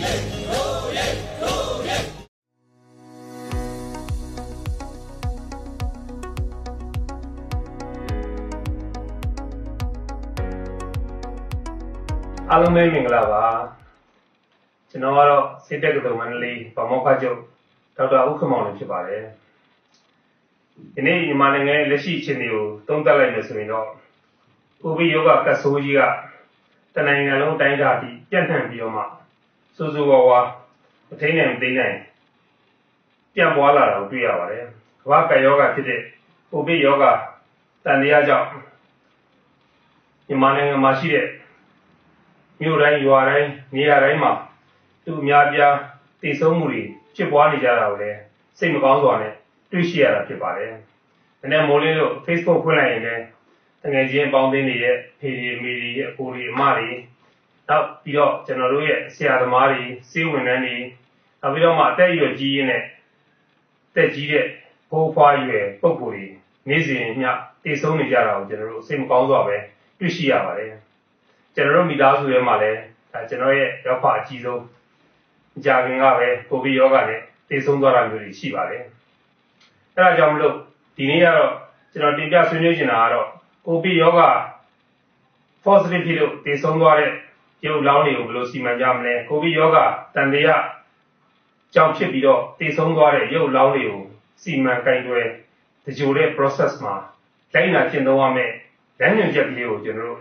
အားလုံးပဲမင်္ဂလာပါကျွန်တော်ကတော့စေတက်ကတော်မန္တလေးဗမောခချုပ်ဒေါက်တာဥက္ကမောင်လေးဖြစ်ပါတယ်ဒီနေ့မြန်မာနိုင်ငံရဲ့လက်ရှိအခြေအနေကိုသုံးသပ်လိုက်မယ်ဆိုရင်တော့ဥပိယောဂကတ်ဆိုးကြီးကတနိုင်ငံလုံးတိုင်းတာပြီးပြန့်နှံ့ပြီးတော့မှ စူးစူးဝါးဝါမထိန်နိုင်မသိနိုင်ပြန့်ပွားလာတာကိုတွေ့ရပါတယ်ကမ္ဘာကယောဂဖြစ်တဲ့ဥပိယောဂတန်တရားကြောင့်မြန်မာနိုင်ငံမှာရှိတဲ့မြို့တိုင်းရွာတိုင်းနေရာတိုင်းမှာသူအများပြားတည်ဆုံးမှုတွေဖြစ်ပွားနေကြတာကိုလည်းစိတ်မကောင်းစွာနဲ့တွေ့ရှိရတာဖြစ်ပါတယ်။ဒီနေ့မိုးလင်းလို့ Facebook ဖွင့်လိုက်ရင်လည်းတကယ်ချင်းပေါင်းသင်းနေတဲ့ဖေဒီမီဒီရဲ့အကိုတွေအမတွေ နောက်ပြီးတော့ကျွန်တော်တို့ရဲ့ဆရာသမားတွေစေဝန်ထမ်းတွေနောက်ပြီးတော့မှအသက်အရွယ်ကြီးရင်းနဲ့တက်ကြီးတဲ့ဘိုးဖွားရွယ်ပုံကိုယ်တွေနေ့စဉ်ညတည်ဆုံးနေကြတာကိုကျွန်တော်တို့စိတ်မကောင်းစွာပဲတွေ့ရှိရပါတယ်။ကျွန်တော်တို့မိသားစုထဲမှာလည်းကျွန်တော်ရဲ့ရောက်ဖအကြီးဆုံးကြာခင်ကပဲကိုဗစ်ရောဂါနဲ့တည်ဆုံးသွားတာမျိုးတွေရှိပါတယ်။အဲဒါကြောင့်မလို့ဒီနေ့ကတော့ကျွန်တော်တင်ပြဆွေးနွေးချင်တာကတော့ကိုဗစ်ရောဂါ positive ဖြစ်လို့တည်ဆုံးသွားတဲ့ ရုပ်လောင်းတွေကိုဘယ်လိုစီမံကြမလဲကိုဗစ်ရောဂါတန်တရားကြောင့်ဖြစ်ပြီးတော့တည်ဆုံးသွားတဲ့ရုပ်လောင်းတွေကိုစီမံကင်တွယ်တကြိုတဲ့ process မှာတိုင်းနာကျင့်သုံးရမယ်လမ်းညွှန်ချက်ကလေးကိုကျွန်တော်တို့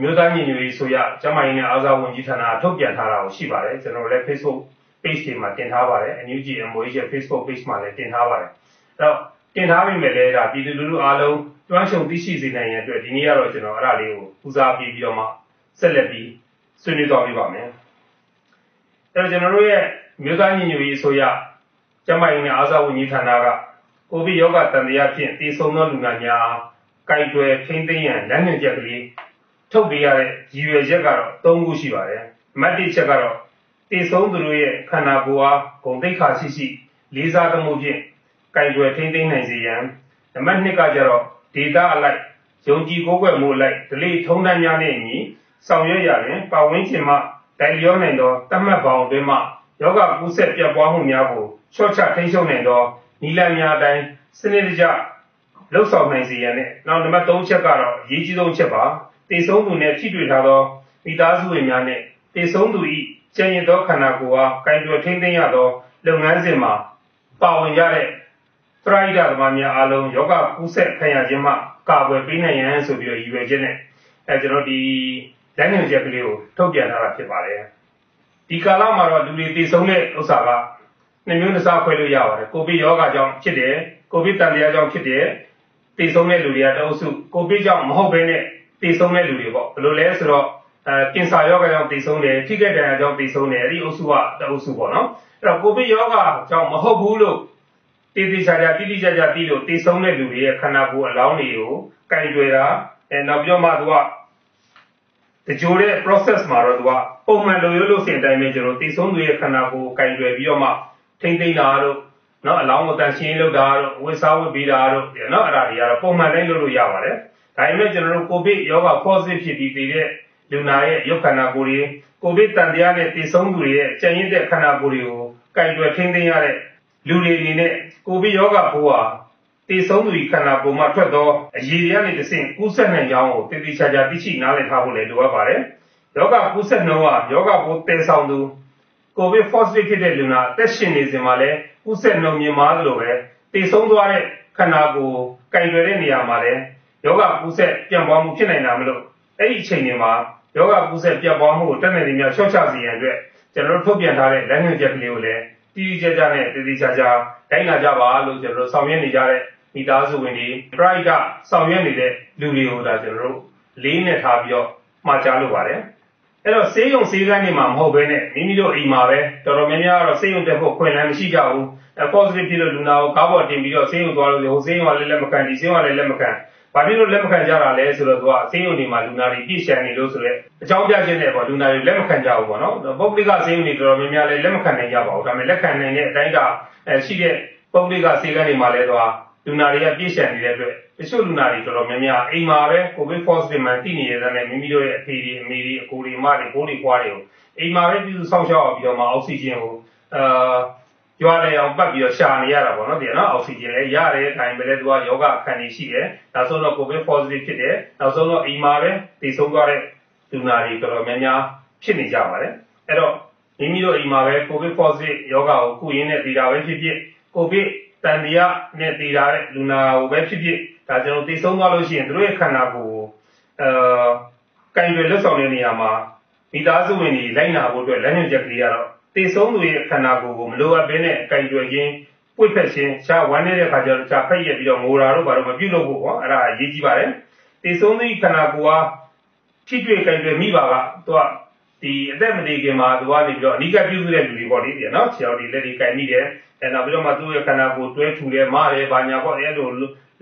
မြို့သားညီညွတ်ရေးဆိုရကျမကြီးနဲ့အားစားဝန်ကြီးဌာနထုတ်ပြန်ထားတာကိုရှိပါတယ်ကျွန်တော်လည်း Facebook page တွေမှာတင်ထားပါတယ် NUG MOH ရဲ့ Facebook page မှာလည်းတင်ထားပါတယ်အဲ့တော့တင်ထားပြီမဲ့လည်းဒါပြည်သူလူထုအားလုံးကျွမ်းရှုံသိရှိစေနိုင်ရတဲ့အတွက်ဒီနေ့ကတော့ကျွန်တော်အဲ့ဒါလေးကိုဦးစားပေးပြီးတော့မှဆက်လက်ပြီး ဆွေးနွေးသွားပြပါမယ်အဲ့တော့ကျွန်တော်တို့ရဲ့မြို့သားညီညွတ်ရေးဆိုရကျမကြီးနဲ့အားစားဝန်ကြီးဌာနကကိုဗစ်ရောဂါတန်တရားဖြင့်တည်ဆုံသောလူနာများကိုက်တွယ်ထိမ့်သိမ်းရန်လမ်းညွှန်ချက်ကလေးထုတ်ပေးရတဲ့ရည်ရွယ်ချက်ကတော့၃ခုရှိပါတယ်။မတ်တစ်ချက်ကတော့တည်ဆုံးသူတို့ရဲ့ခန္ဓာကိုယ်အားဂုဏ်သိက္ခာရှိရှိလေးစားသမှုဖြင့်ကင်တွယ်ထိန်းသိမ်းနိုင်စေရန်နံပါတ်2ကကျတော့ဒေတာအလိုက်ယုံကြည်ကိုးကွယ်မှုအလိုက်ဒလိထုံးတမ်းများနဲ့အညီ ဆောင်ရွက်ရရင်ပါဝင်ခြင်းမှတိုင်လျောနိုင်သောတတ်မှတ်ပေါင်းအတွင်းမှယောဂကူးဆက်ပြတ်ပွားမှုများကိုချော့ချထိန်းချုပ်နိုင်သောနီလန်များအတိုင်းစနစ်တကျလှုပ်ဆောင်နိုင်စေရန်နဲ့နောက်နံပါတ်3ချက်ကတော့အရေးကြီးဆုံးချက်ပါတေဆုံးသူနှင့်ထိတွေ့ထားသောမိသားစုဝင်များနှင့်တေဆုံးသူ၏ကျန်ရစ်သောခန္ဓာကိုယ်အားကင်တွယ်ထိန်းသိမ်းရသောလုပ်ငန်းစဉ်မှာပါဝင်ရတဲ့ပရိဒသမားများအားလုံးယောဂကူးဆက်ခံရခြင်းမှကာကွယ်ပေးနိုင်ရန်ဆိုပြီးတော့ရည်ရွယ်ချက်နဲ့အဲကျွန်တော်ဒီ လမ်းညွှန်ချက်ကလေးကိုထုတ်ပြန်ထားတာဖြစ်ပါတယ်ဒီကာလမှာတော့လူတွေတည်ဆုံးတဲ့ဥစ္စာကနှစ်မျိုးနှစ်စားခွဲလို့ရပါတယ်ကိုဗစ်ရောဂါကြောင့်ဖြစ်တယ်ကိုဗစ်တန်တရားကြောင့်ဖြစ်တယ်တည်ဆုံးတဲ့လူတွေကတအုပ်စုကိုဗစ်ကြောင့်မဟုတ်ဘဲနဲ့တည်ဆုံးတဲ့လူတွေပေါ့ဘယ်လိုလဲဆိုတော့အဲကင်ဆာယောဂါကြောင့်တည်ဆုံးတယ်ထိခိုက်ဒဏ်ရာကြောင့်တည်ဆုံးတယ်အဲ့ဒီအုပ်စုကတအုပ်စုပေါ့နော်အဲ့တော့ကိုဗစ်ယောဂါကြောင့်မဟုတ်ဘူးလို့တည်တည်ချာချာတိတိကျကျသိလို့တည်ဆုံးတဲ့လူတွေရဲ့ခန္ဓာကိုယ်အလောင်းတွေကိုကင်တွယ်တာအဲနောက်ပြီးတော့မှသူက တကြိုတဲ့ process မှာတော့သူကပုံမှန်လိုရိုးလို့စင်တိုင်းပဲကျွန်တော်တည်ဆုံးသူရဲ့ခန္ဓာကိုယ်ကင်တွယ်ပြီးတော့မှထိမ့်သိမ့်တာတို့နော်အလောင်းကိုတန်ရှင်းလုပ်တာတို့ဝစ်စားဝစ်ပေးတာတို့နော်အဲ့ဒါတွေကတော့ပုံမှန်တိုင်းလုပ်လို့ရပါတယ်ဒါပေမဲ့ကျွန်တော်တို့ကိုဗစ်ရောဂါ positive ဖြစ်ပြီးတည်တဲ့လူနာရဲ့ရုပ်ခန္ဓာကိုယ်တွေကိုဗစ်တန်တရားနဲ့တည်ဆုံးသူတွေရဲ့ကြံရင့်တဲ့ခန္ဓာကိုယ်တွေကိုကင်တွယ်ထိန်းသိမ်းရတဲ့လူတွေအနေနဲ့ကိုဗစ်ရောဂါပိုးဟာ တည်ဆုံးသူခန္ဓာကိုယ်မှာထွက်သောအရည်တွေကနေတစ်ဆင့်ကူးစက်နိုင်ကြောင်းကိုတည်တည်ချာချာသိရှိနားလည်ထားဖို့လည်းလိုအပ်ပါတယ်။ယောဂကူးစက်နှုန်းဟာယောဂပိုးတည်ဆောင်သူကိုဗစ် positive ဖြစ်တဲ့လူနာအသက်ရှင်နေစဉ်မှာလည်းကူးစက်နှုန်းမြင့်မားသလိုပဲတည်ဆုံးသွားတဲ့ခန္ဓာကိုယ်ကင်တွယ်တဲ့နေရာမှာလည်းယောဂကူးဆက်ပြန့်ပွားမှုဖြစ်နိုင်တာမလို့အဲ့ဒီအချိန်တွေမှာယောဂကူးဆက်ပြန့်ပွားမှုကိုတက်နေနေများရှော့ချစေရန်အတွက်ကျွန်တော်တို့ထုတ်ပြန်ထားတဲ့လမ်းညွှန်ချက်ကလေးကိုလည်းတည်တည်ကြကြနဲ့တည်တည်ချာချာတိုင်းလာကြပါလို့ကျွန်တော်တို့ဆောင်ရွက်နေကြတဲ့ မိသားစုဝင်တွေ pride ကဆောင်ရွက်နေတဲ့လူတွေကိုဒါကျွန်တော်တို့လေးနဲ့ထားပြီးတော့မှာကြားလိုပါတယ်အဲ့တော့ဆေးရုံဆေးကန်းတွေမှာမဟုတ်ဘဲနဲ့မိမိတို့အိမ်မှာပဲတော်တော်များများကတော့ဆေးရုံတက်ဖို့ခွင့်လန်းမရှိကြဘူး positive ဖြစ်လို့လူနာကိုကားပေါ်တင်ပြီးတော့ဆေးရုံသွားလို့ဟိုဆေးရုံကလည်းလက်မခံဒီဆေးရုံကလည်းလက်မခံဘာဖြစ်လို့လက်မခံကြတာလဲဆိုတော့သူကဆေးရုံတွေမှာလူနာတွေပြည့်ရှံနေလို့ဆိုတော့အကြောင်းပြချက်နဲ့ပေါ့လူနာတွေလက်မခံကြဘူးပေါ့နော်ပုဂ္ဂလိကဆေးရုံတွေတော်တော်များများလည်းလက်မခံနိုင်ကြပါဘူးဒါပေမဲ့လက်ခံနိုင်တဲ့အတိုင်းကရှိတဲ့ပုဂ္ဂလိကဆေးကန်းတွေမှာလည်းသူက လူနာတွေကပြည့်ရှံနေတဲ့အတွက်တချို့လူနာတွေတော်တော်များများအိမ်မှာပဲ COVID positive မှန်သိနေရတဲ့နဲ့မိမိတို့ရဲ့အဖေတွေအမေတွေအကိုတွေအမတွေဘိုးတွေခွားတွေကိုအိမ်မှာပဲပြုစုစောင့်ရှောက်ပြီးတော့မှအောက်ဆီဂျင်ကိုအာကြွားတယ်အောင်ပတ်ပြီးတော့ရှာနေရတာပေါ့နော်ဒီနော်အောက်ဆီဂျင်လည်းရတယ်အတိုင်းပဲလေသူကယောဂအခန်းကြီးရှိတယ်နောက်ဆုံးတော့ COVID positive ဖြစ်တယ်နောက်ဆုံးတော့အိမ်မှာပဲတည်ဆုံးသွားတဲ့လူနာတွေတော်တော်များများဖြစ်နေကြပါတယ်အဲ့တော့မိမိတို့အိမ်မှာပဲ COVID positive ယောဂကိုကုရင်းနဲ့တည်တာပဲဖြစ်ဖြစ် COVID တန်တရားနဲ့တည်တာတဲ့လူနာကိုပဲဖြစ်ဖြစ်ဒါကျွန်တော်တည်ဆုံးသွားလို့ရှိရင်တို့ရဲ့ခန္ဓာကိုယ်ကိုအာကင်တွေလွတ်ဆောင်တဲ့နေရာမှာမိသားစုဝင်တွေလိုက်နာဖို့အတွက်လက်ညှိုးချက်ကလေးကတော့တည်ဆုံးသူရဲ့ခန္ဓာကိုယ်ကိုမလိုအပ်ဘဲနဲ့ကင်တွေခြင်းပွေဖက်ခြင်းရှားဝမ်းနေတဲ့ခါကျတော့ရှားဖက်ရက်ပြီးတော့ငိုတာတို့ဘာလို့မပြုတ်လို့ပေါ့အဲ့ဒါအရေးကြီးပါတယ်တည်ဆုံးသူခန္ဓာကိုယ်ဟာဖြစ်တွေ့ကင်တွေမိပါကသူက ဒီအသက်မသေးခင်မှာသူကနေပြီးတော့အနိကပြုစုတဲ့လူတွေပေါ့လေဒီနော်ခြေတော်ဒီလက်တွေကင်မိတယ်အဲနောက်ပြီးတော့မှသူ့ရဲ့ခန္ဓာကိုယ်တွဲထူတယ်မတယ်ဘာညာပေါ့အဲလို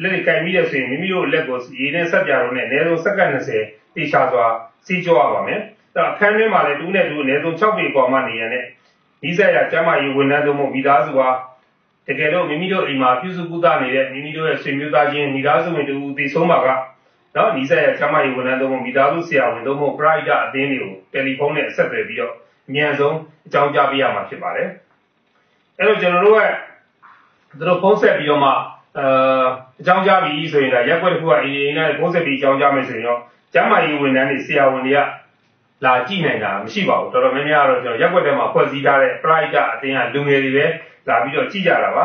လက်တွေကင်မိတဲ့ဆိုရင်မိမိတို့လက်ကိုရေနဲ့ဆက်ပြတော့နဲ့အနည်းဆုံးစက္ကန့်20တေချာစွာစီးကြောရပါမယ်။အဲအခန်းထဲမှာလည်းတူးနဲ့တူးအနည်းဆုံး6ပေကွာမှနေရတဲ့ဒီဆက်ရကျမ်းမာရေးဝန်ထမ်းတို့မှမိသားစုဟာတကယ်လို့မိမိတို့အိမ်မှာပြုစုကုသနေတဲ့မိမိတို့ရဲ့ဆွေမျိုးသားချင်းမိသားစုဝင်တူတည်ဆုံးပါက နော်ဒီဆက်ရကျမ်းမာရေးဝန်ထမ်းတို့မှမိသားစုဆရာဝန်တို့မှပရိုက်တာအသင်းတွေကိုတယ်လီဖုန်းနဲ့အဆက်အသွယ်ပြီးတော့အမြန်ဆုံးအကြောင်းကြားပေးရမှာဖြစ်ပါတယ်။အဲ့တော့ကျွန်တော်တို့ကသူတို့ဖုန်းဆက်ပြီးတော့မှအာအကြောင်းကြားပြီးဆိုရင်ဒါရက်ွက်တစ်ခုကအေးအေးနဲ့ဖုန်းဆက်ပြီးအကြောင်းကြားမယ်ဆိုရင်တော့ကျမ်းမာရေးဝန်ထမ်းတွေဆရာဝန်တွေကလာကြည့်နိုင်တာမရှိပါဘူးတော်တော်များများတော့ကျွန်တော်ရက်ွက်ထဲမှာဖွဲ့စည်းထားတဲ့ pride အတင်းကလူငယ်တွေပဲလာပြီးတော့ကြည့်ကြတာပါ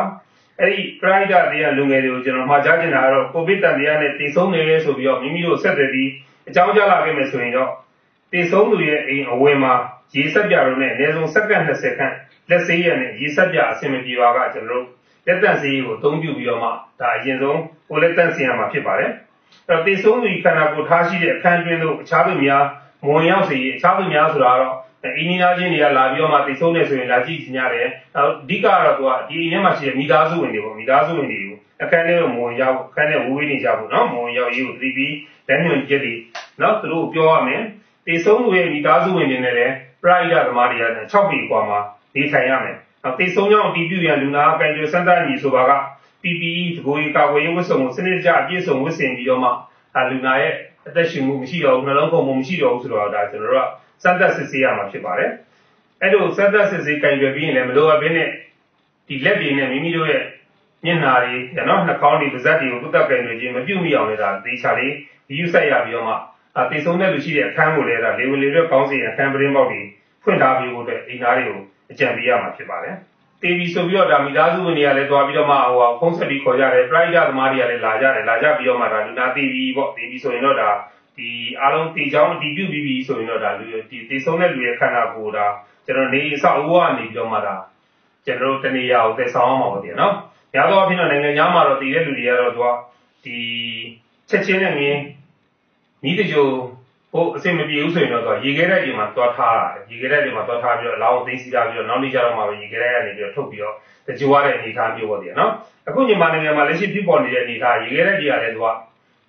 အဲ့ဒီ pride အတင်းကလူငယ်တွေကိုကျွန်တော်မှာကြားချင်တာကတော့ covid တန်တရားနဲ့တည်ဆုံးနေလဲဆိုပြီးတော့မိမိတို့ဆက်သွယ်ပြီးအကြောင်းကြားလာခဲ့မယ်ဆိုရင်တော့တည်ဆုံးသူရဲ့အိမ်အဝင်မှာရေဆက်ပြတော့နဲ့အနည်းဆုံးစက္ကန့်20ခန့်လက်ဆေးရနဲ့ရေဆက်ပြအဆင်မပြေပါကကျွန်တော်တို့လက်တန့်ဆေးကိုအသုံးပြုပြီးတော့မှဒါအရင်ဆုံးကိုလက်တန့်ဆေးရမှာဖြစ်ပါတယ်။အဲ့တော့တေဆုံးသူခန္ဓာကိုယ်ထားရှိတဲ့အခန်းတွင်းတို့အခြားသူများမဝင်ရောက်စေအခြားသူများဆိုတာတော့ အင်းနီနာချင်းတွေကလာပြီးတော့မှတေဆုံးနေဆိုရင်လာကြည့်ကြရတယ်။အဓိကတော့သူကဒီအင်းထဲမှာရှိတဲ့မိသားစုဝင်တွေပေါ့မိသားစုဝင်တွေကိုအခန်းထဲကိုမဝင်ရောက်အခန်းထဲဝေးဝေးနေကြဖို့နော်မဝင်ရောက်ရေးကိုသတိပြီးလက်ညွန်ချက်တွေနော်သူတို့ပြောရမယ်။တေဆုံးသူရဲ့မိသားစုဝင်တွေနဲ့လည်းပရိဒသမားတွေက6ပြီกว่าမှာနေထိုင်ရမယ်။တေဆုံးကြောင့်တီးပြူရန်လူနာကံကြွစံတန်းကြီးဆိုပါက PPE တကိုယ်ကာကွယ်ရေးဝတ်စုံကိုစနစ်တကျအပြည့်စုံဝတ်ဆင်ပြီးတော့မှလူနာရဲ့အသက်ရှင်မှုမရှိတော့ဘူးနှလုံးခုန်မှုမရှိတော့ဘူးဆိုတော့ဒါကျွန်တော်တို့က စမ်းသပ်စစ်ဆေးရမှာဖြစ်ပါတယ်။အဲ့လိုစမ်းသပ်စစ်ဆေးကံကြွပြီးရင်လည်းမလိုအပ်ဘဲနဲ့ဒီလက်တွေနဲ့မိမိတို့ရဲ့မျက်နှာတွေနော်နှာခေါင်းတွေပါးစပ်တွေကိုတုတ်တက်ကံကြွခြင်းမပြုတ်မိအောင်လည်းဒါသေချာလေးယူဆက်ရပြီးတော့မှအသေဆုံးတဲ့လူရှိတဲ့အခန်းကိုလည်းဒါလေဝင်လေရွက်ကောင်းစီအခန်းပရင်းပေါက်တွေဖွင့်ထားပြီးဖို့အတွက်အိမ်သားတွေကိုအကြံပေးရမှာဖြစ်ပါတယ်။တေးပြီးဆိုပြီးတော့ဒါမိသားစုဝင်တွေကလည်းသွားပြီးတော့မှဟိုဖုန်းဆက်ပြီးခေါ်ကြတယ်ပရိုက်တာသမားတွေကလည်းလာကြတယ်လာကြပြီးတော့မှဒါလူနာတေးပြီးပေါ့တေးပြီးဆိုရင်တော့ဒါ ဒီအားလုံးတေးချောင်းအတီးပြုတ်ပြီးပြီဆိုရင်တော့ဒါလူဒီတေးဆုံးတဲ့လူရဲ့ခန္ဓာကိုယ်ဒါကျွန်တော်နေအဆောက်အဦကနေပြီးတော့မှဒါကျွန်တော်တို့တနေရာကိုသယ်ဆောင်အောင်ပါဗျာနော်။ညာတော့အဖြစ်တော့နိုင်ငံခြားမှာတော့တည်တဲ့လူတွေကတော့သူကဒီချက်ချင်းနဲ့မြင်ဤတကြိုဟိုအဆင်မပြေဘူးဆိုရင်တော့သူရေခဲတဲ့အိမ်မှာသွားထားတာရေခဲတဲ့အိမ်မှာသွားထားပြီးတော့အလောင်းသိမ်းစီထားပြီးတော့နောက်နေ့ကျတော့မှပဲရေခဲတဲ့ကနေပြီးတော့ထုတ်ပြီးတော့တကြိုရတဲ့အနေအထားမျိုးပေါ့ဒီနော်အခုညီမနိုင်ငံမှာလက်ရှိဖြစ်ပေါ်နေတဲ့အနေအထားရေခဲတဲ့ကြီးကလည်းသူက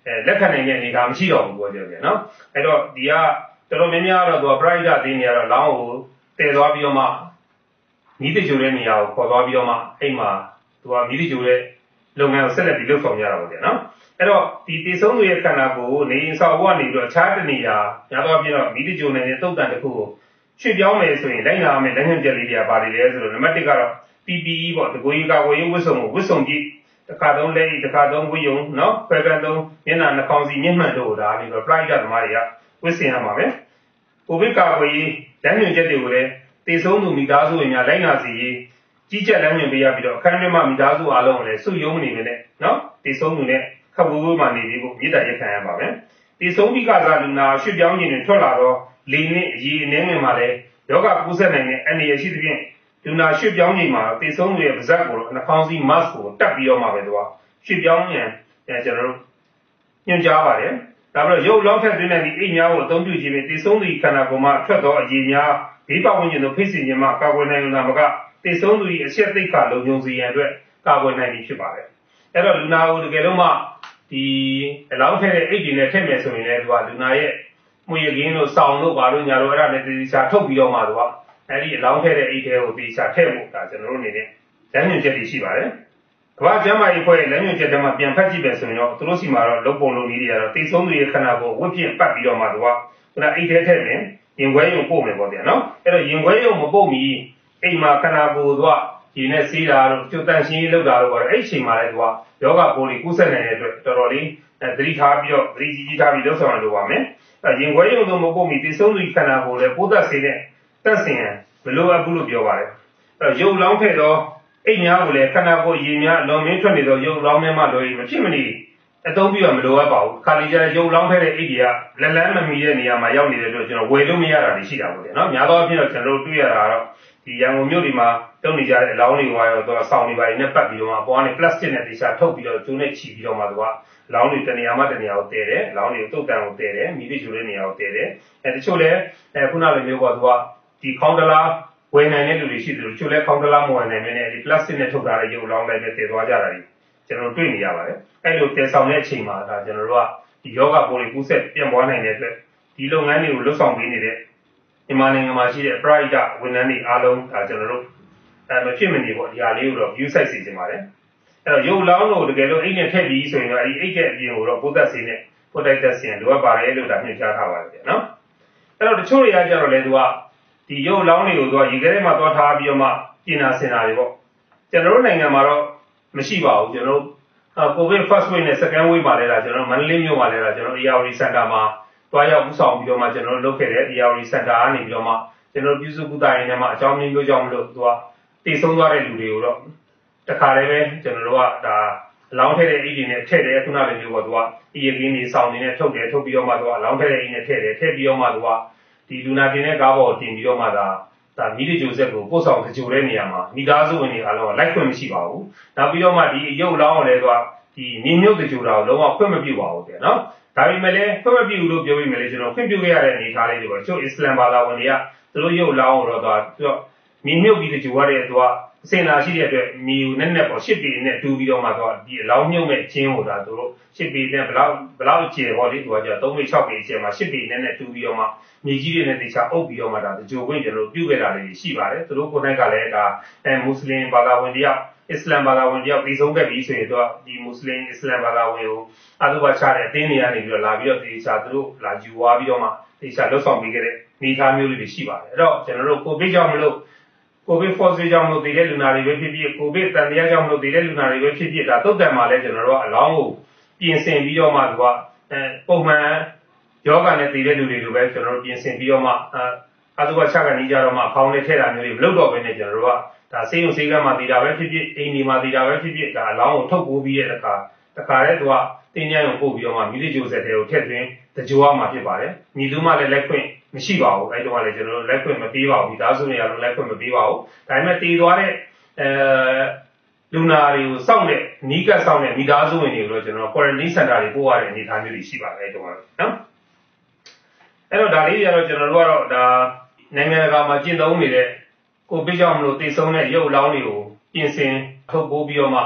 အဲလက်ခံနိုင်တဲ့အနေအထားမရှိတော့ဘူးပြောကြတယ်နော်အဲ့တော့ဒီကတော်တော်များများတော့သူက pride သိနေရတော့လောင်းကိုတည်သွားပြီးတော့မှမိတကြိုတဲ့နေရာကိုခေါ်သွားပြီးတော့မှအိမ်မှာသူကမိတကြိုတဲ့လုပ်ငန်းကိုဆက်လက်ပြီးလုပ်ဆောင်ကြတာပေါ့ဗျာနော်အဲ့တော့ဒီတည်ဆုံးသူရဲ့ခန္ဓာကိုယ်နေရင်ဆောက်ဘဝနေပြီးတော့အခြားတနေရာညာတော့ပြတော့မိတကြိုနေတဲ့တုတ်တန်တစ်ခုကိုရွှေ့ပြောင်းမယ်ဆိုရင်လိုက်နာမယ်လက်ညှိုးချက်လေးတွေကပါလေလဲဆိုတော့နံပါတ်1ကတော့ PPE ပေါ့တကူကြီးကာကွယ်ရေးဝတ်စုံကိုဝတ်စုံကြည့် တစ်ခါသုံးလက်တစ်ခါသုံးဝတ်ယုံနော်ခွဲကန်သုံးမျက်နှာနှာခေါင်းစီမျက်မှန်တို့ဒါပြီးတော့ pride သမားတွေကဝတ်ဆင်ရမှာပဲကိုဗစ်ကာကွယ်ရေးလက်ညှိုးချက်တွေကိုလည်းတည်ဆုံးသူမိသားစုဝင်များလိုက်နာစီရေးကြီးကြပ်လမ်းညွှန်ပေးရပြီးတော့အခန်းထဲမှာမိသားစုအားလုံးကိုလည်းစုယုံမနေနဲ့နော်တည်ဆုံးသူနဲ့ခပ်ဝေးဝေးမှနေပြီးဖို့မြေတားရခံရပါမယ်တည်ဆုံးပြီးကစားလူနာရွှေ့ပြောင်းခြင်းတွေထွက်လာတော့လေနဲ့အရေးအနေငယ်မှာလည်းယောဂကူးစက်နိုင်တဲ့အနေရရှိသဖြင့် လူနာရွှေ့ပြောင်းခြင်းမှာတည်ဆုံးရဲ့ပါဇက်ကိုနှာခေါင်းစည်း mask ကိုတက်ပြီးတော့မှပဲသူကရွှေ့ပြောင်းရင်ကျွန်တော်တို့ညွှန်ကြားပါတယ်ဒါပြီးတော့ရုပ်လောင်းထက်သွင်းတဲ့ဒီအိတ်များကိုအသုံးပြုခြင်းဖြင့်တည်ဆုံးသည့်ခန္ဓာကိုယ်မှထွက်သောအရေးများဘေးပတ်ဝန်းကျင်သို့ဖိစီခြင်းမှကာကွယ်နိုင်တာမကတည်ဆုံးသူ၏အချက်သိက္ခာလုံခြုံစေရန်အတွက်ကာကွယ်နိုင်ပြီဖြစ်ပါတယ်အဲ့တော့လူနာကိုတကယ်လို့မှဒီအလောင်းထည့်တဲ့အိတ်တွေနဲ့ထည့်မယ်ဆိုရင်လည်းသူကလူနာရဲ့မွေရကင်းတို့စောင်းတို့ဘာလို့ညာတို့အဲ့ဒါနဲ့တေချာထုတ်ပြီးတော့မှသူက အဲ့ဒီအလောင်းထည့်တဲ့အိတ်ထဲကိုတေချာထည့်ဖို့ဒါကျွန်တော်တို့အနေနဲ့လမ်းညွှန်ချက်တွေရှိပါတယ်ကမ္ဘာ့ကျန်းမာရေးအဖွဲ့ရဲ့လမ်းညွှန်ချက်ထဲမှာပြန်ဖတ်ကြည့်မယ်ဆိုရင်တော့သူတို့စီမှာတော့လုံပုံလုံနည်းတွေကတော့တိတ်ဆုံးသူရဲ့ခန္ဓာကိုယ်ဝတ်ဖြင့်ပတ်ပြီးတော့မှသူကခုနအိတ်ထဲထည့်မယ်ရင်ခွဲရုံပို့မယ်ပေါ့ဗျာနော်အဲ့တော့ရင်ခွဲရုံမပို့မီအိမ်မှာခန္ဓာကိုယ်သူကဒီနဲ့စီးတာတို့ကျွတ်တန့်ရှင်းရေးလုပ်တာတို့ကတော့အဲ့ဒီအချိန်မှာလည်းသူကယောဂပိုးတွေကူးစက်နေတဲ့အတွက်တော်တော်လေးသတိထားပြီးတော့သတိကြီးကြီးထားပြီးလုပ်ဆောင်ရလို့ပါမယ်အဲရင်ခွဲရုံတို့မပို့မီတိတ်ဆုံးသူခန္ဓာကိုယ်လည်းပိုးသက်စေတဲ့ တက်စင်ရန်မလိုအပ်ဘူးလို့ပြောပါတယ်အဲရုပ်လောင်းထည့်တော့အိမ်များကိုလည်းခန္ဓာကိုယ်ရည်များလွန်မင်းထွက်နေတော့ရုပ်လောင်းများမှလို့မဖြစ်မနေအသုံးပြုရမလိုအပ်ပါဘူးခါလီကျတဲ့ရုပ်လောင်းဖဲတဲ့အိတ်တွေကလက်လန်းမမီတဲ့နေရာမှာရောက်နေတဲ့အတွက်ကျွန်တော်ဝယ်လို့မရတာတွေရှိတာပေါ့လေနော်များသောအားဖြင့်တော့ကျွန်တော်တို့တွေ့ရတာကတော့ဒီရန်ကုန်မြို့ဒီမှာတုံနေကြတဲ့အလောင်းတွေဝါရောတော့ဆောင်းနေပါရင်နဲ့ပတ်ပြီးတော့မှပေါ်ကနေပလတ်စတစ်နဲ့တေချာထုတ်ပြီးတော့ကျိုးနဲ့ချီပြီးတော့မှသူကအလောင်းတွေတနေရာမှတနေရာကိုတည်တယ်အလောင်းတွေကိုတုတ်တန်ကိုတည်တယ်မိသည့်ကျိုးတဲ့နေရာကိုတည်တယ်အဲတချို့လည်းအဲခုနလိုမျိုးပေါ့သူက ဒီခေါင်းတလားဝယ်နိုင်တဲ့လူတွေရှိတယ်လို့ချို့လဲခေါင်းတလားမဝယ်နိုင်မင်းနဲ့ဒီပလတ်စတစ်နဲ့ထုတ်ထားတဲ့ရုပ်လောင်းတိုင်းပဲတည်သွားကြတာတွေကျွန်တော်တို့တွေ့နေရပါတယ်အဲ့လိုတည်ဆောင်တဲ့အချိန်မှာဒါကျွန်တော်တို့ကဒီယောဂပိုးတွေကူးဆက်ပြန့်ပွားနိုင်တဲ့အတွက်ဒီလုပ်ငန်းတွေကိုလှုပ်ဆောင်ပေးနေတဲ့မြန်မာနိုင်ငံမှာရှိတဲ့ private ဝန်ထမ်းတွေအားလုံးဒါကျွန်တော်တို့အဲမဖြစ်မနေပေါ့ဒီဟာလေးကိုတော့ view site စီစဉ်ပါတယ်အဲ့တော့ရုပ်လောင်းကိုတကယ်လို့အိတ်နဲ့ထည့်ပြီးဆိုရင်တော့အဲ့ဒီအိတ်ရဲ့အပြင်ကိုတော့ပိုးသက်စေနဲ့ပိုးတိုက်သက်စေလိုအပ်ပါတယ်လို့ဒါညွှန်ကြားထားပါတယ်ဗျာနော်အဲ့တော့တချို့တွေကကြတော့လေသူက ဒီရုပ်လောင်းတွေကိုသူကရေခဲထဲမှာသွားထားပြီးတော့မှပြင်နာဆင်တာတွေပေါ့ကျွန်တော်တို့နိုင်ငံမှာတော့မရှိပါဘူးကျွန်တော်တို့ COVID first wave နဲ့ second wave ပါလဲတာကျွန်တော်မန္တလေးမြို့မှာလဲတာကျွန်တော် ARD Center မှာတွားရောက်ဥဆောင်ပြီးတော့မှကျွန်တော်တို့လုပ်ခဲ့တဲ့ ARD Center ကနေပြီးတော့မှကျွန်တော်ပြုစုကုသရေးနဲ့မှအကြောင်းမျိုးမျိုးကြောင့်မလို့သူကတည်ဆုံးသွားတဲ့လူတွေကိုတော့တခါတည်းပဲကျွန်တော်တို့ကဒါအလောင်းထည့်တဲ့အိတ်တွေနဲ့ထည့်တယ်ခုနလိုမျိုးပေါ့သူကအီယကင်းတွေစောင်းနေနဲ့ထုတ်တယ်ထုတ်ပြီးတော့မှသူကအလောင်းထည့်တဲ့အိတ်နဲ့ထည့်တယ်ထည့်ပြီးတော့မှသူက ဒီလူနာတင်တဲ့ကားပေါ်တင်ပြီးတော့မှဒါဒါမိဒီဂျိုဆက်ကိုပို့ဆောင်ကြိုတဲ့နေရာမှာမိသားစုဝင်တွေအားလုံးကလိုက်ခွင့်မရှိပါဘူး။နောက်ပြီးတော့မှဒီရုပ်လောင်းကိုလည်းသူကဒီမြေမြုပ်ကြိုတာကိုလုံးဝခွင့်မပြုပါဘူးတဲ့နော်။ဒါပေမဲ့လည်းခွင့်မပြုဘူးလို့ပြောပြီးမယ်လေကျွန်တော်ခွင့်ပြုခဲ့ရတဲ့အနေအထားလေးတွေပေါ့။ချို့အစ္စလမ်ဘာသာဝင်တွေကသူတို့ရုပ်လောင်းကိုတော့သူကမြေမြုပ်ပြီးကြိုရတဲ့သူက အစင်လာရှိတဲ့အတွက်မြေကိုနဲ့နဲ့ပေါ့ရှစ်ပေနဲ့တူးပြီးတော့မှသူကဒီအလောင်းမြုပ်မဲ့ချင်းကိုဒါသူတို့ရှစ်ပေနဲ့ဘလောက်ဘလောက်ကျယ်ပေါ့လေသူကကြာ3ပေ6ပေကျယ်မှာရှစ်ပေနဲ့နဲ့တူးပြီးတော့မှမြေကြီးတွေနဲ့တေချာအုပ်ပြီးတော့မှဒါကြိုခွင့်ကျွန်တော်ပြုခဲ့တာလေးရှိပါတယ်သူတို့ကိုယ်တိုင်ကလည်းဒါအဲမွတ်စလင်ဘာသာဝင်တယောက်အစ္စလမ်ဘာသာဝင်တယောက်ပြီးဆုံးခဲ့ပြီဆိုရင်တော့ဒီမွတ်စလင်အစ္စလမ်ဘာသာဝင်ကိုအတုပါချတဲ့အသင်းတွေကနေပြီးတော့လာပြီးတော့တေချာသူတို့လာယူသွားပြီးတော့မှတေချာလှုပ်ဆောင်ပေးခဲ့တဲ့နေသားမျိုးလေးတွေရှိပါတယ်အဲ့တော့ကျွန်တော်တို့ကိုဗစ်ကြောင့်မလို့ ကိုဗစ် force ကြောင့်မလို့တည်တဲ့လူနာတွေပဲဖြစ်ဖြစ်ကိုဗစ်တန်တရားကြောင့်မလို့တည်တဲ့လူနာတွေပဲဖြစ်ဖြစ်ဒါတုတ်တန်မှာလဲကျွန်တော်တို့ကအလောင်းကိုပြင်ဆင်ပြီးတော့မှသူကအဲပုံမှန်ယောဂနဲ့တည်တဲ့လူတွေလိုပဲကျွန်တော်တို့ပြင်ဆင်ပြီးတော့မှအဲအသုဘချကနေကြတော့မှခေါင်းနဲ့ထည့်တာမျိုးတွေမလုပ်တော့ဘဲနဲ့ကျွန်တော်တို့ကဒါစေးရုံစေးကမှတည်တာပဲဖြစ်ဖြစ်အိမ်ဒီမှာတည်တာပဲဖြစ်ဖြစ်ဒါအလောင်းကိုထုတ်ပိုးပြီးတဲ့အခါတခါတည်းသူကတင်းကြိုင်ကိုပို့ပြီးတော့မှမိလိဂျိုဆက်တွေကိုထည့်သွင်းတကြိုးရမှာဖြစ်ပါတယ်ညီသူမှလည်းလက်ခွင့် မရှိပါဘူးအဲ့တုန်းကလည်းကျွန်တော်တို့လက်ခွင့်မပေးပါဘူးဒီသားစုတွေကတော့လက်ခွင့်မပေးပါဘူးဒါပေမဲ့တည်သွားတဲ့အဲလူနာတွေကိုစောင့်တဲ့နီးကပ်စောင့်တဲ့မိသားစုဝင်တွေကိုတော့ကျွန်တော် quarantine center တွေပို့ရတဲ့အနေအထားမျိုးတွေရှိပါတယ်အဲ့တုန်းကတော့နော်အဲ့တော့ဒါလေးတွေကတော့ကျွန်တော်တို့ကတော့ဒါနိုင်ငံတကာမှာကျင့်သုံးနေတဲ့ကိုပြကြောင့်မလို့တည်ဆုံးတဲ့ရုပ်လောင်းတွေကိုပြင်ဆင်ထုတ်ပိုးပြီးတော့မှ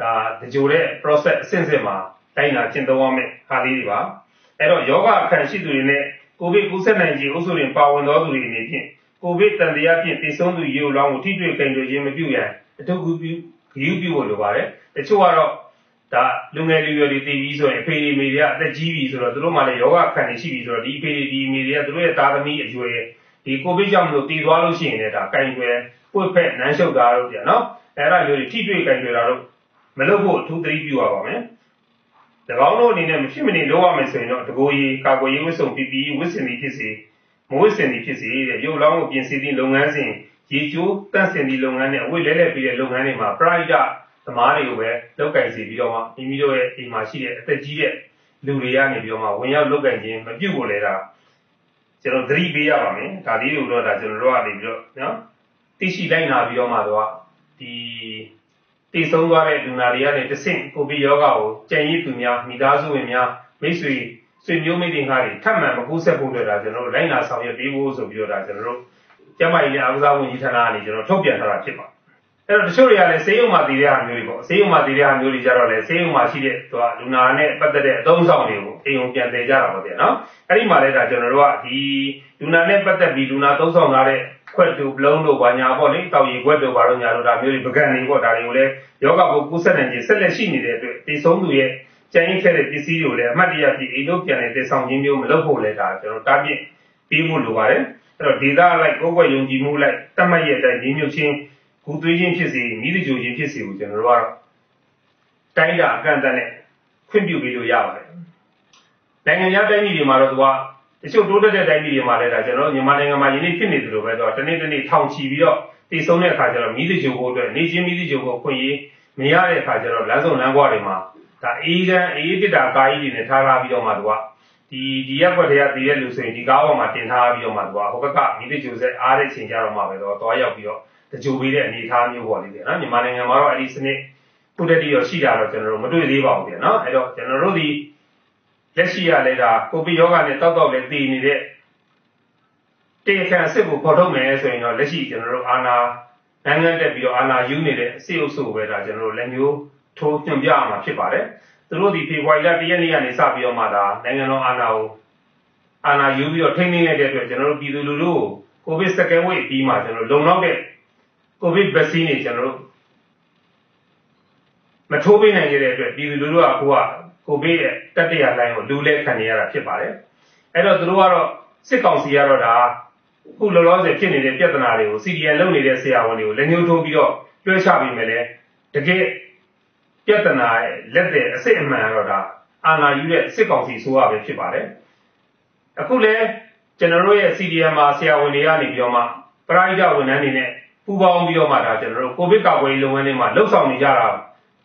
ဒါတကြိုတဲ့ process အဆင့်ဆင့်မှာတိုင်းတာကျင့်သုံးရမယ့်ဟာလေးတွေပါအဲ့တော့ယောဂအခန့်ရှိသူတွေနဲ့ ကိုဗစ်ကူးစက်နိုင်ခြင်းအုပ်စုတွင်ပါဝင်သောသူတွေအနေဖြင့်ကိုဗစ်တန်တရားဖြင့်တည်ဆုံးသူရေလောင်းကိုထိတွေ့ကြင်ကြခြင်းမပြုရန်အထုပ်ကူပြုဂရုပြုဖို့လိုပါတယ်။တချို့ကတော့ဒါလူငယ်လူရွယ်တွေတည်ပြီးဆိုရင်အဖေအမေတွေကအသက်ကြီးပြီဆိုတော့သူတို့မှလည်းယောဂခံနေရှိပြီဆိုတော့ဒီအဖေဒီအမေတွေကသူတို့ရဲ့သားသမီးအရွယ်ဒီကိုဗစ်ကြောင့်မလို့တည်သွားလို့ရှိရင်လည်းဒါကင်ွယ်ပွက်ဖက်နန်းရှုပ်တာတို့ပြန်နော်အဲ့ဒါမျိုးတွေထိတွေ့ကင်ွယ်တာတို့မလုပ်ဖို့အထူးသတိပြုရပါမယ်။၎ င်းတို့အနေနဲ့မဖြစ်မနေလုပ်ရမယ်ဆိုရင်တော့တကိုယ်ရေးကာကွယ်ရေးဝတ်စုံ PPE ဝတ်ဆင်သည်ဖြစ်စေမဝတ်ဆင်သည်ဖြစ်စေတဲ့ရုပ်လောင်းကိုပြင်ဆင်သည့်လုပ်ငန်းစဉ်ရေချိုးတန့်စင်သည့်လုပ်ငန်းနဲ့အဝတ်လဲလဲပြီးတဲ့လုပ်ငန်းတွေမှာ private သမားတွေကိုပဲလုပ်ကင်စီပြီးတော့မှမိမိတို့ရဲ့အိမ်မှာရှိတဲ့အသက်ကြီးတဲ့လူတွေကနေပြီးတော့မှဝင်ရောက်လုပ်ကင်ခြင်းမပြုတ်ကိုလဲတာကျွန်တော်သတိပေးရပါမယ်ဒါလေးတွေတော့ဒါကျွန်တော်တို့ကနေပြီးတော့နော်သိရှိလိုက်နာပြီးတော့မှတော့ဒီ တည်ဆုံးသွားတဲ့လူနာတွေကနေတဆင့်ကိုဗစ်ရောဂါကိုကြံရည်သူများမိသားစုဝင်များမိတ်ဆွေဆွေမျိုးမိတ်တင်ကားတွေထပ်မံမကူးဆက်ဖို့အတွက်ဒါကျွန်တော်တို့လိုက်နာဆောင်ရွက်ပေးဖို့ဆိုပြီးတော့ဒါကျွန်တော်တို့ကျမကြီးနဲ့အာဝဇာဝန်ကြီးဌာနကနေကျွန်တော်ထုတ်ပြန်ထားတာဖြစ်ပါတယ်။ အဲအဲ့တော့တချို့တွေကလည်းဆေးရုံမှာတည်တဲ့ဟာမျိုးတွေပေါ့ဆေးရုံမှာတည်တဲ့ဟာမျိုးတွေကြတော့လည်းဆေးရုံမှာရှိတဲ့သူကလူနာနဲ့ပတ်သက်တဲ့အသုံးဆောင်တွေကိုအိမ်ုံပြန်တည်ကြတာပေါ့ဗျာနော်အဲ့ဒီမှာလည်းဒါကျွန်တော်တို့ကဒီလူနာနဲ့ပတ်သက်ပြီးလူနာသုံးဆောင်လာတဲ့ခွက်တူဘလုံးတို့ဘာညာပေါ့လေတောက်ရီခွက်တို့ဘာလို့ညာလို့ဒါမျိုးတွေပကံနေပေါ့ဒါတွေကိုလည်းယောဂကိုကူးဆက်နေခြင်းဆက်လက်ရှိနေတဲ့အတွက်တည်ဆုံးသူရဲ့ကျန်ရင်ခဲ့တဲ့ပစ္စည်းတွေကိုလည်းအမှတ်တရဖြစ်အိမ်တို့ပြန်နေတည်ဆောင်ခြင်းမျိုးမလုပ်ဖို့လည်းဒါကျွန်တော်တားပြစ်ပြီးမှုလိုပါတယ်အဲ့တော့ဒေတာလိုက်ကိုယ်ွက်ယုံကြည်မှုလိုက်တတ်မှတ်ရတဲ့အတိုင်းညီညွတ်ခြင်း ဂူသွေးခြင်းဖြစ်စေမိသကြိုခြင်းဖြစ်စေကိုကျွန်တော်တို့ကတော့တိုင်းတာအကန့်အသတ်နဲ့ခွင့်ပြုပေးလို့ရပါတယ်နိုင်ငံခြားတိုင်းပြည်တွေမှာတော့သူကတချို့တိုးတက်တဲ့တိုင်းပြည်တွေမှာလည်းဒါကျွန်တော်မြန်မာနိုင်ငံမှာယနေ့ဖြစ်နေသလိုပဲတော့တနေ့တနေ့ထောင်ချီပြီးတော့တည်ဆုံးတဲ့အခါကျတော့မိသကြိုဖို့အတွက်နေချင်းမိသကြိုဖို့ခွင့်ရေးမရတဲ့အခါကျတော့လမ်းစုံလမ်းကွာတွေမှာဒါအေးကန်းအေးတစ်တာကာကြီးတွေနဲ့ထားထားပြီးတော့မှသူကဒီဒီရက်ွက်တွေကတည်တဲ့လူဆိုရင်ဒီကားပေါ်မှာတင်ထားပြီးတော့မှသူကဟိုဘက်ကမိသကြိုဆက်အားတဲ့ချိန်ကြတော့မှပဲတော့သွားရောက်ပြီးတော့ တကြိုပေးတဲ့အနေအထားမျိုးပေါ့လေနော်မြန်မာနိုင်ငံမှာတော့အဲ့ဒီစနစ်ခုတတိရောရှိတာတော့ကျွန်တော်တို့မတွေ့သေးပါဘူးပြန်နော်အဲ့တော့ကျွန်တော်တို့ဒီလက်ရှိရလဲဒါကိုဗစ်ရောဂါနဲ့တောက်တောက်လဲတည်နေတဲ့တေခံစစ်ကိုပေါ်ထုတ်မယ်ဆိုရင်တော့လက်ရှိကျွန်တော်တို့အာနာနိုင်ငံတက်ပြီးတော့အာနာယူနေတဲ့အစီအုပ်စုပဲဒါကျွန်တော်တို့လက်မျိုးထိုးညွှန်ပြရမှာဖြစ်ပါတယ်သူတို့ဒီဖေဖော်ဝါရီလ၁ရက်နေ့ကနေစပြီးတော့မှဒါနိုင်ငံတော်အာဏာကိုအာဏာယူပြီးတော့ထိန်းသိမ်းလိုက်တဲ့အတွက်ကျွန်တော်တို့ပြည်သူလူထုကိုကိုဗစ် second wave ပြီးမှကျွန်တော်လုံလောက်တဲ့ ကိုဗစ် vaccine တွေကျွန်တော်တို့မထိုးပေးနိုင်ခဲ့တဲ့အတွက်ပြည်သူလူထုကအခုကကိုဗစ်ရဲ့တတိယလိုင်းကိုလူလဲခံနေရတာဖြစ်ပါတယ်အဲ့တော့သူတို့ကတော့စစ်ကောင်စီကတော့ဒါခုလောလောဆယ်ဖြစ်နေတဲ့ပြဿနာတွေကို CDN လုပ်နေတဲ့ဆရာဝန်တွေကိုလက်ညှိုးထိုးပြီးတော့တွဲချပြီးမယ်လေတကယ်ပြဿနာရဲ့လက်တဲ့အစစ်အမှန်တော့ဒါအာဏာယူတဲ့စစ်ကောင်စီဆိုရပဲဖြစ်ပါတယ်အခုလဲကျွန်တော်တို့ရဲ့ CDM မှာဆရာဝန်တွေကနေပြီးတော့မှပရိုက်တာဝန်ထမ်းတွေနဲ့ ပူးပေါင်းပြီးတော့မှဒါကျွန်တော်တို့ကိုဗစ်ကာကွယ်ရေးလုပ်ငန်းတွေမှာလှုပ်ဆောင်နေကြတာ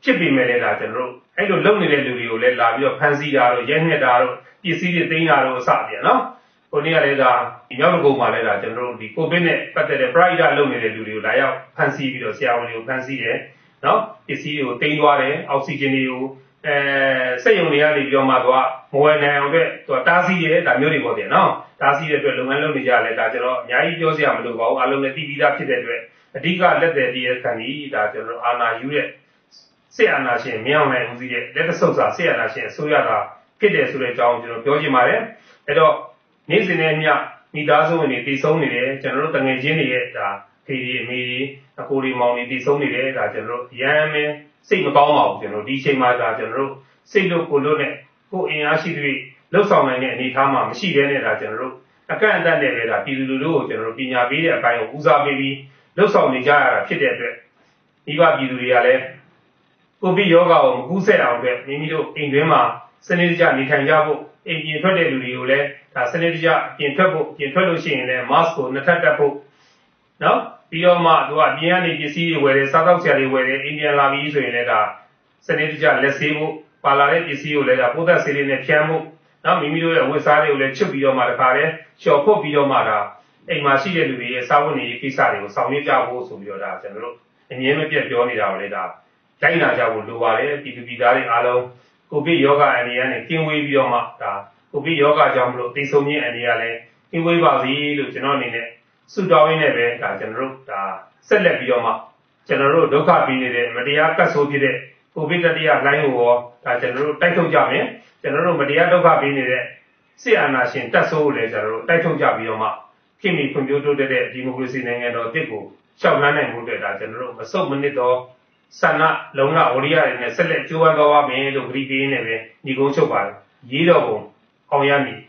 ဖြစ်ပေမဲ့လည်းဒါကျွန်တော်တို့အဲ့လိုလုပ်နေတဲ့လူတွေကိုလည်းလာပြီးတော့ဖမ်းဆီးတာတို့ရဲနှက်တာတို့ပစ္စည်းတွေသိမ်းတာတို့အစပြန်နော်ဟိုနေ့ကလည်းဒါဒီရောက်ကုန်းမှာလည်းဒါကျွန်တော်တို့ဒီကိုဗစ်နဲ့ပတ်သက်တဲ့ private လုပ်နေတဲ့လူတွေကိုလာရောက်ဖမ်းဆီးပြီးတော့ဆရာဝန်တွေကိုဖမ်းဆီးတယ်နော်ပစ္စည်းတွေကိုတင်သွားတယ်အောက်ဆီဂျင်တွေကိုအဲစက်ရုံတွေကနေပြီးတော့မှသူကမဝယ်နိုင်အောင်အတွက်သူကတားဆီးတယ်ဒါမျိုးတွေပေါ့ဗျာနော်တားဆီးတဲ့အတွက်လုပ်ငန်းလုပ်နေကြရလဲဒါကျွန်တော်အများကြီးပြောစရာမလိုပါဘူးအားလုံးလည်းသိပြီးသားဖြစ်တဲ့အတွက် အဓိကလက်တယ်တည်းရဲ့ခံဒီဒါကျွန်တော်အာနာယူတဲ့စစ်အာဏာရှင်မြောင်နိုင်ဦးစီးတဲ့လက်တဆုပ်စာစစ်အာဏာရှင်အစိုးရကဖြစ်တယ်ဆိုတဲ့အကြောင်းကျွန်တော်ပြောချင်ပါတယ်အဲ့တော့နေ့စဉ်နဲ့မျှမိသားစုဝင်တွေတည်ဆုံးနေတယ်ကျွန်တော်တို့တငယ်ချင်းတွေရဲ့ဒါဖေဒီအမေဒီအကိုဒီမောင်တွေတည်ဆုံးနေတယ်ဒါကျွန်တော်တို့ရမ်းမင်းစိတ်မကောင်းပါဘူးကျွန်တော်ဒီချိန်မှာဒါကျွန်တော်တို့စိတ်လို့ကိုလို့နဲ့ကိုအင်အားရှိတွေလှုပ်ဆောင်နိုင်တဲ့အနေအထားမှာမရှိဘဲနဲ့ဒါကျွန်တော်တို့အကန့်အသတ်နဲ့ပဲဒါပြည်သူလူထုကိုကျွန်တော်တို့ပညာပေးတဲ့အပိုင်းကိုဦးစားပေးပြီး လှုပ်ဆောင်နေကြရတာဖြစ်တဲ့အတွက်မိဘပြည်သူတွေကလည်းကိုဗစ်ရောဂါကိုမကူးစက်အောင်အတွက်မိမိတို့အိမ်တွင်းမှာစနစ်တကျနေထိုင်ကြဖို့အိမ်ပြင်ထွက်တဲ့လူတွေကိုလည်းဒါစနစ်တကျပြင်ထွက်ဖို့ပြင်ထွက်လို့ရှိရင်လည်း mask ကိုနှစ်ထပ်တက်ဖို့နော်ပြီးတော့မှသူကပြင်ကနေပစ္စည်းတွေဝယ်တယ်စားသောက်ဆရာတွေဝယ်တယ်အိမ်ပြန်လာပြီးဆိုရင်လည်းဒါစနစ်တကျလက်ဆေးဖို့ပါလာတဲ့ပစ္စည်းကိုလည်းဒါပိုးသက်ဆေးလေးနဲ့ဖြန်းဖို့နော်မိမိတို့ရဲ့ဝတ်စားတွေကိုလည်းချွတ်ပြီးတော့မှတခါတည်းလျှော်ဖို့ပြီးတော့မှဒါ အိမ်မှာရှိတဲ့လူတွေရဲ့စားဝတ်နေရေးကိစ္စတွေကိုဆောင်ရွက်ကြဖို့ဆိုပြီးတော့ဒါကျွန်တော်တို့အမြဲမပြတ်ပြောနေတာကိုလည်းဒါတိုင်းနာကြဖို့လိုပါတယ်ပြည်သူပြည်သားတွေအားလုံးကိုဗစ်ယောဂအန္တရာယ်နဲ့ကင်းဝေးပြီးတော့မှဒါကိုဗစ်ယောဂကြောင့်မလို့သိဆုံးခြင်းအန္တရာယ်လည်းကင်းဝေးပါစေလို့ကျွန်တော်အနေနဲ့ဆုတောင်းရင်းနဲ့ပဲဒါကျွန်တော်တို့ဒါဆက်လက်ပြီးတော့မှကျွန်တော်တို့ဒုက္ခပြီးနေတဲ့မတရားကတ်ဆိုးဖြစ်တဲ့ကိုဗစ်တတိယလိုင်းကိုရောဒါကျွန်တော်တို့တိုက်ထုတ်ကြမယ်ကျွန်တော်တို့မတရားဒုက္ခပြီးနေတဲ့ဆရာနာရှင်တက်ဆိုးကိုလည်းကျွန်တော်တို့တိုက်ထုတ်ကြပြီးတော့မှ ခင်မီဖွံ့ဖြိုးတိုးတက်တဲ့ဒီမိုကရေစီနိုင်ငံတော်တစ်ကိုရှောက်လန်းနိုင်မှုအတွက်ဒါကျွန်တော်တို့မစုံမနစ်တော့ဆန္ဒလုံလဝရိယတွေနဲ့ဆက်လက်ကြိုးပမ်းသွားပါမယ်လို့ဂရီပေးနေပဲညီကုန်းချုပ်ပါတယ်ရေးတော်ပုံအောင်ရမည်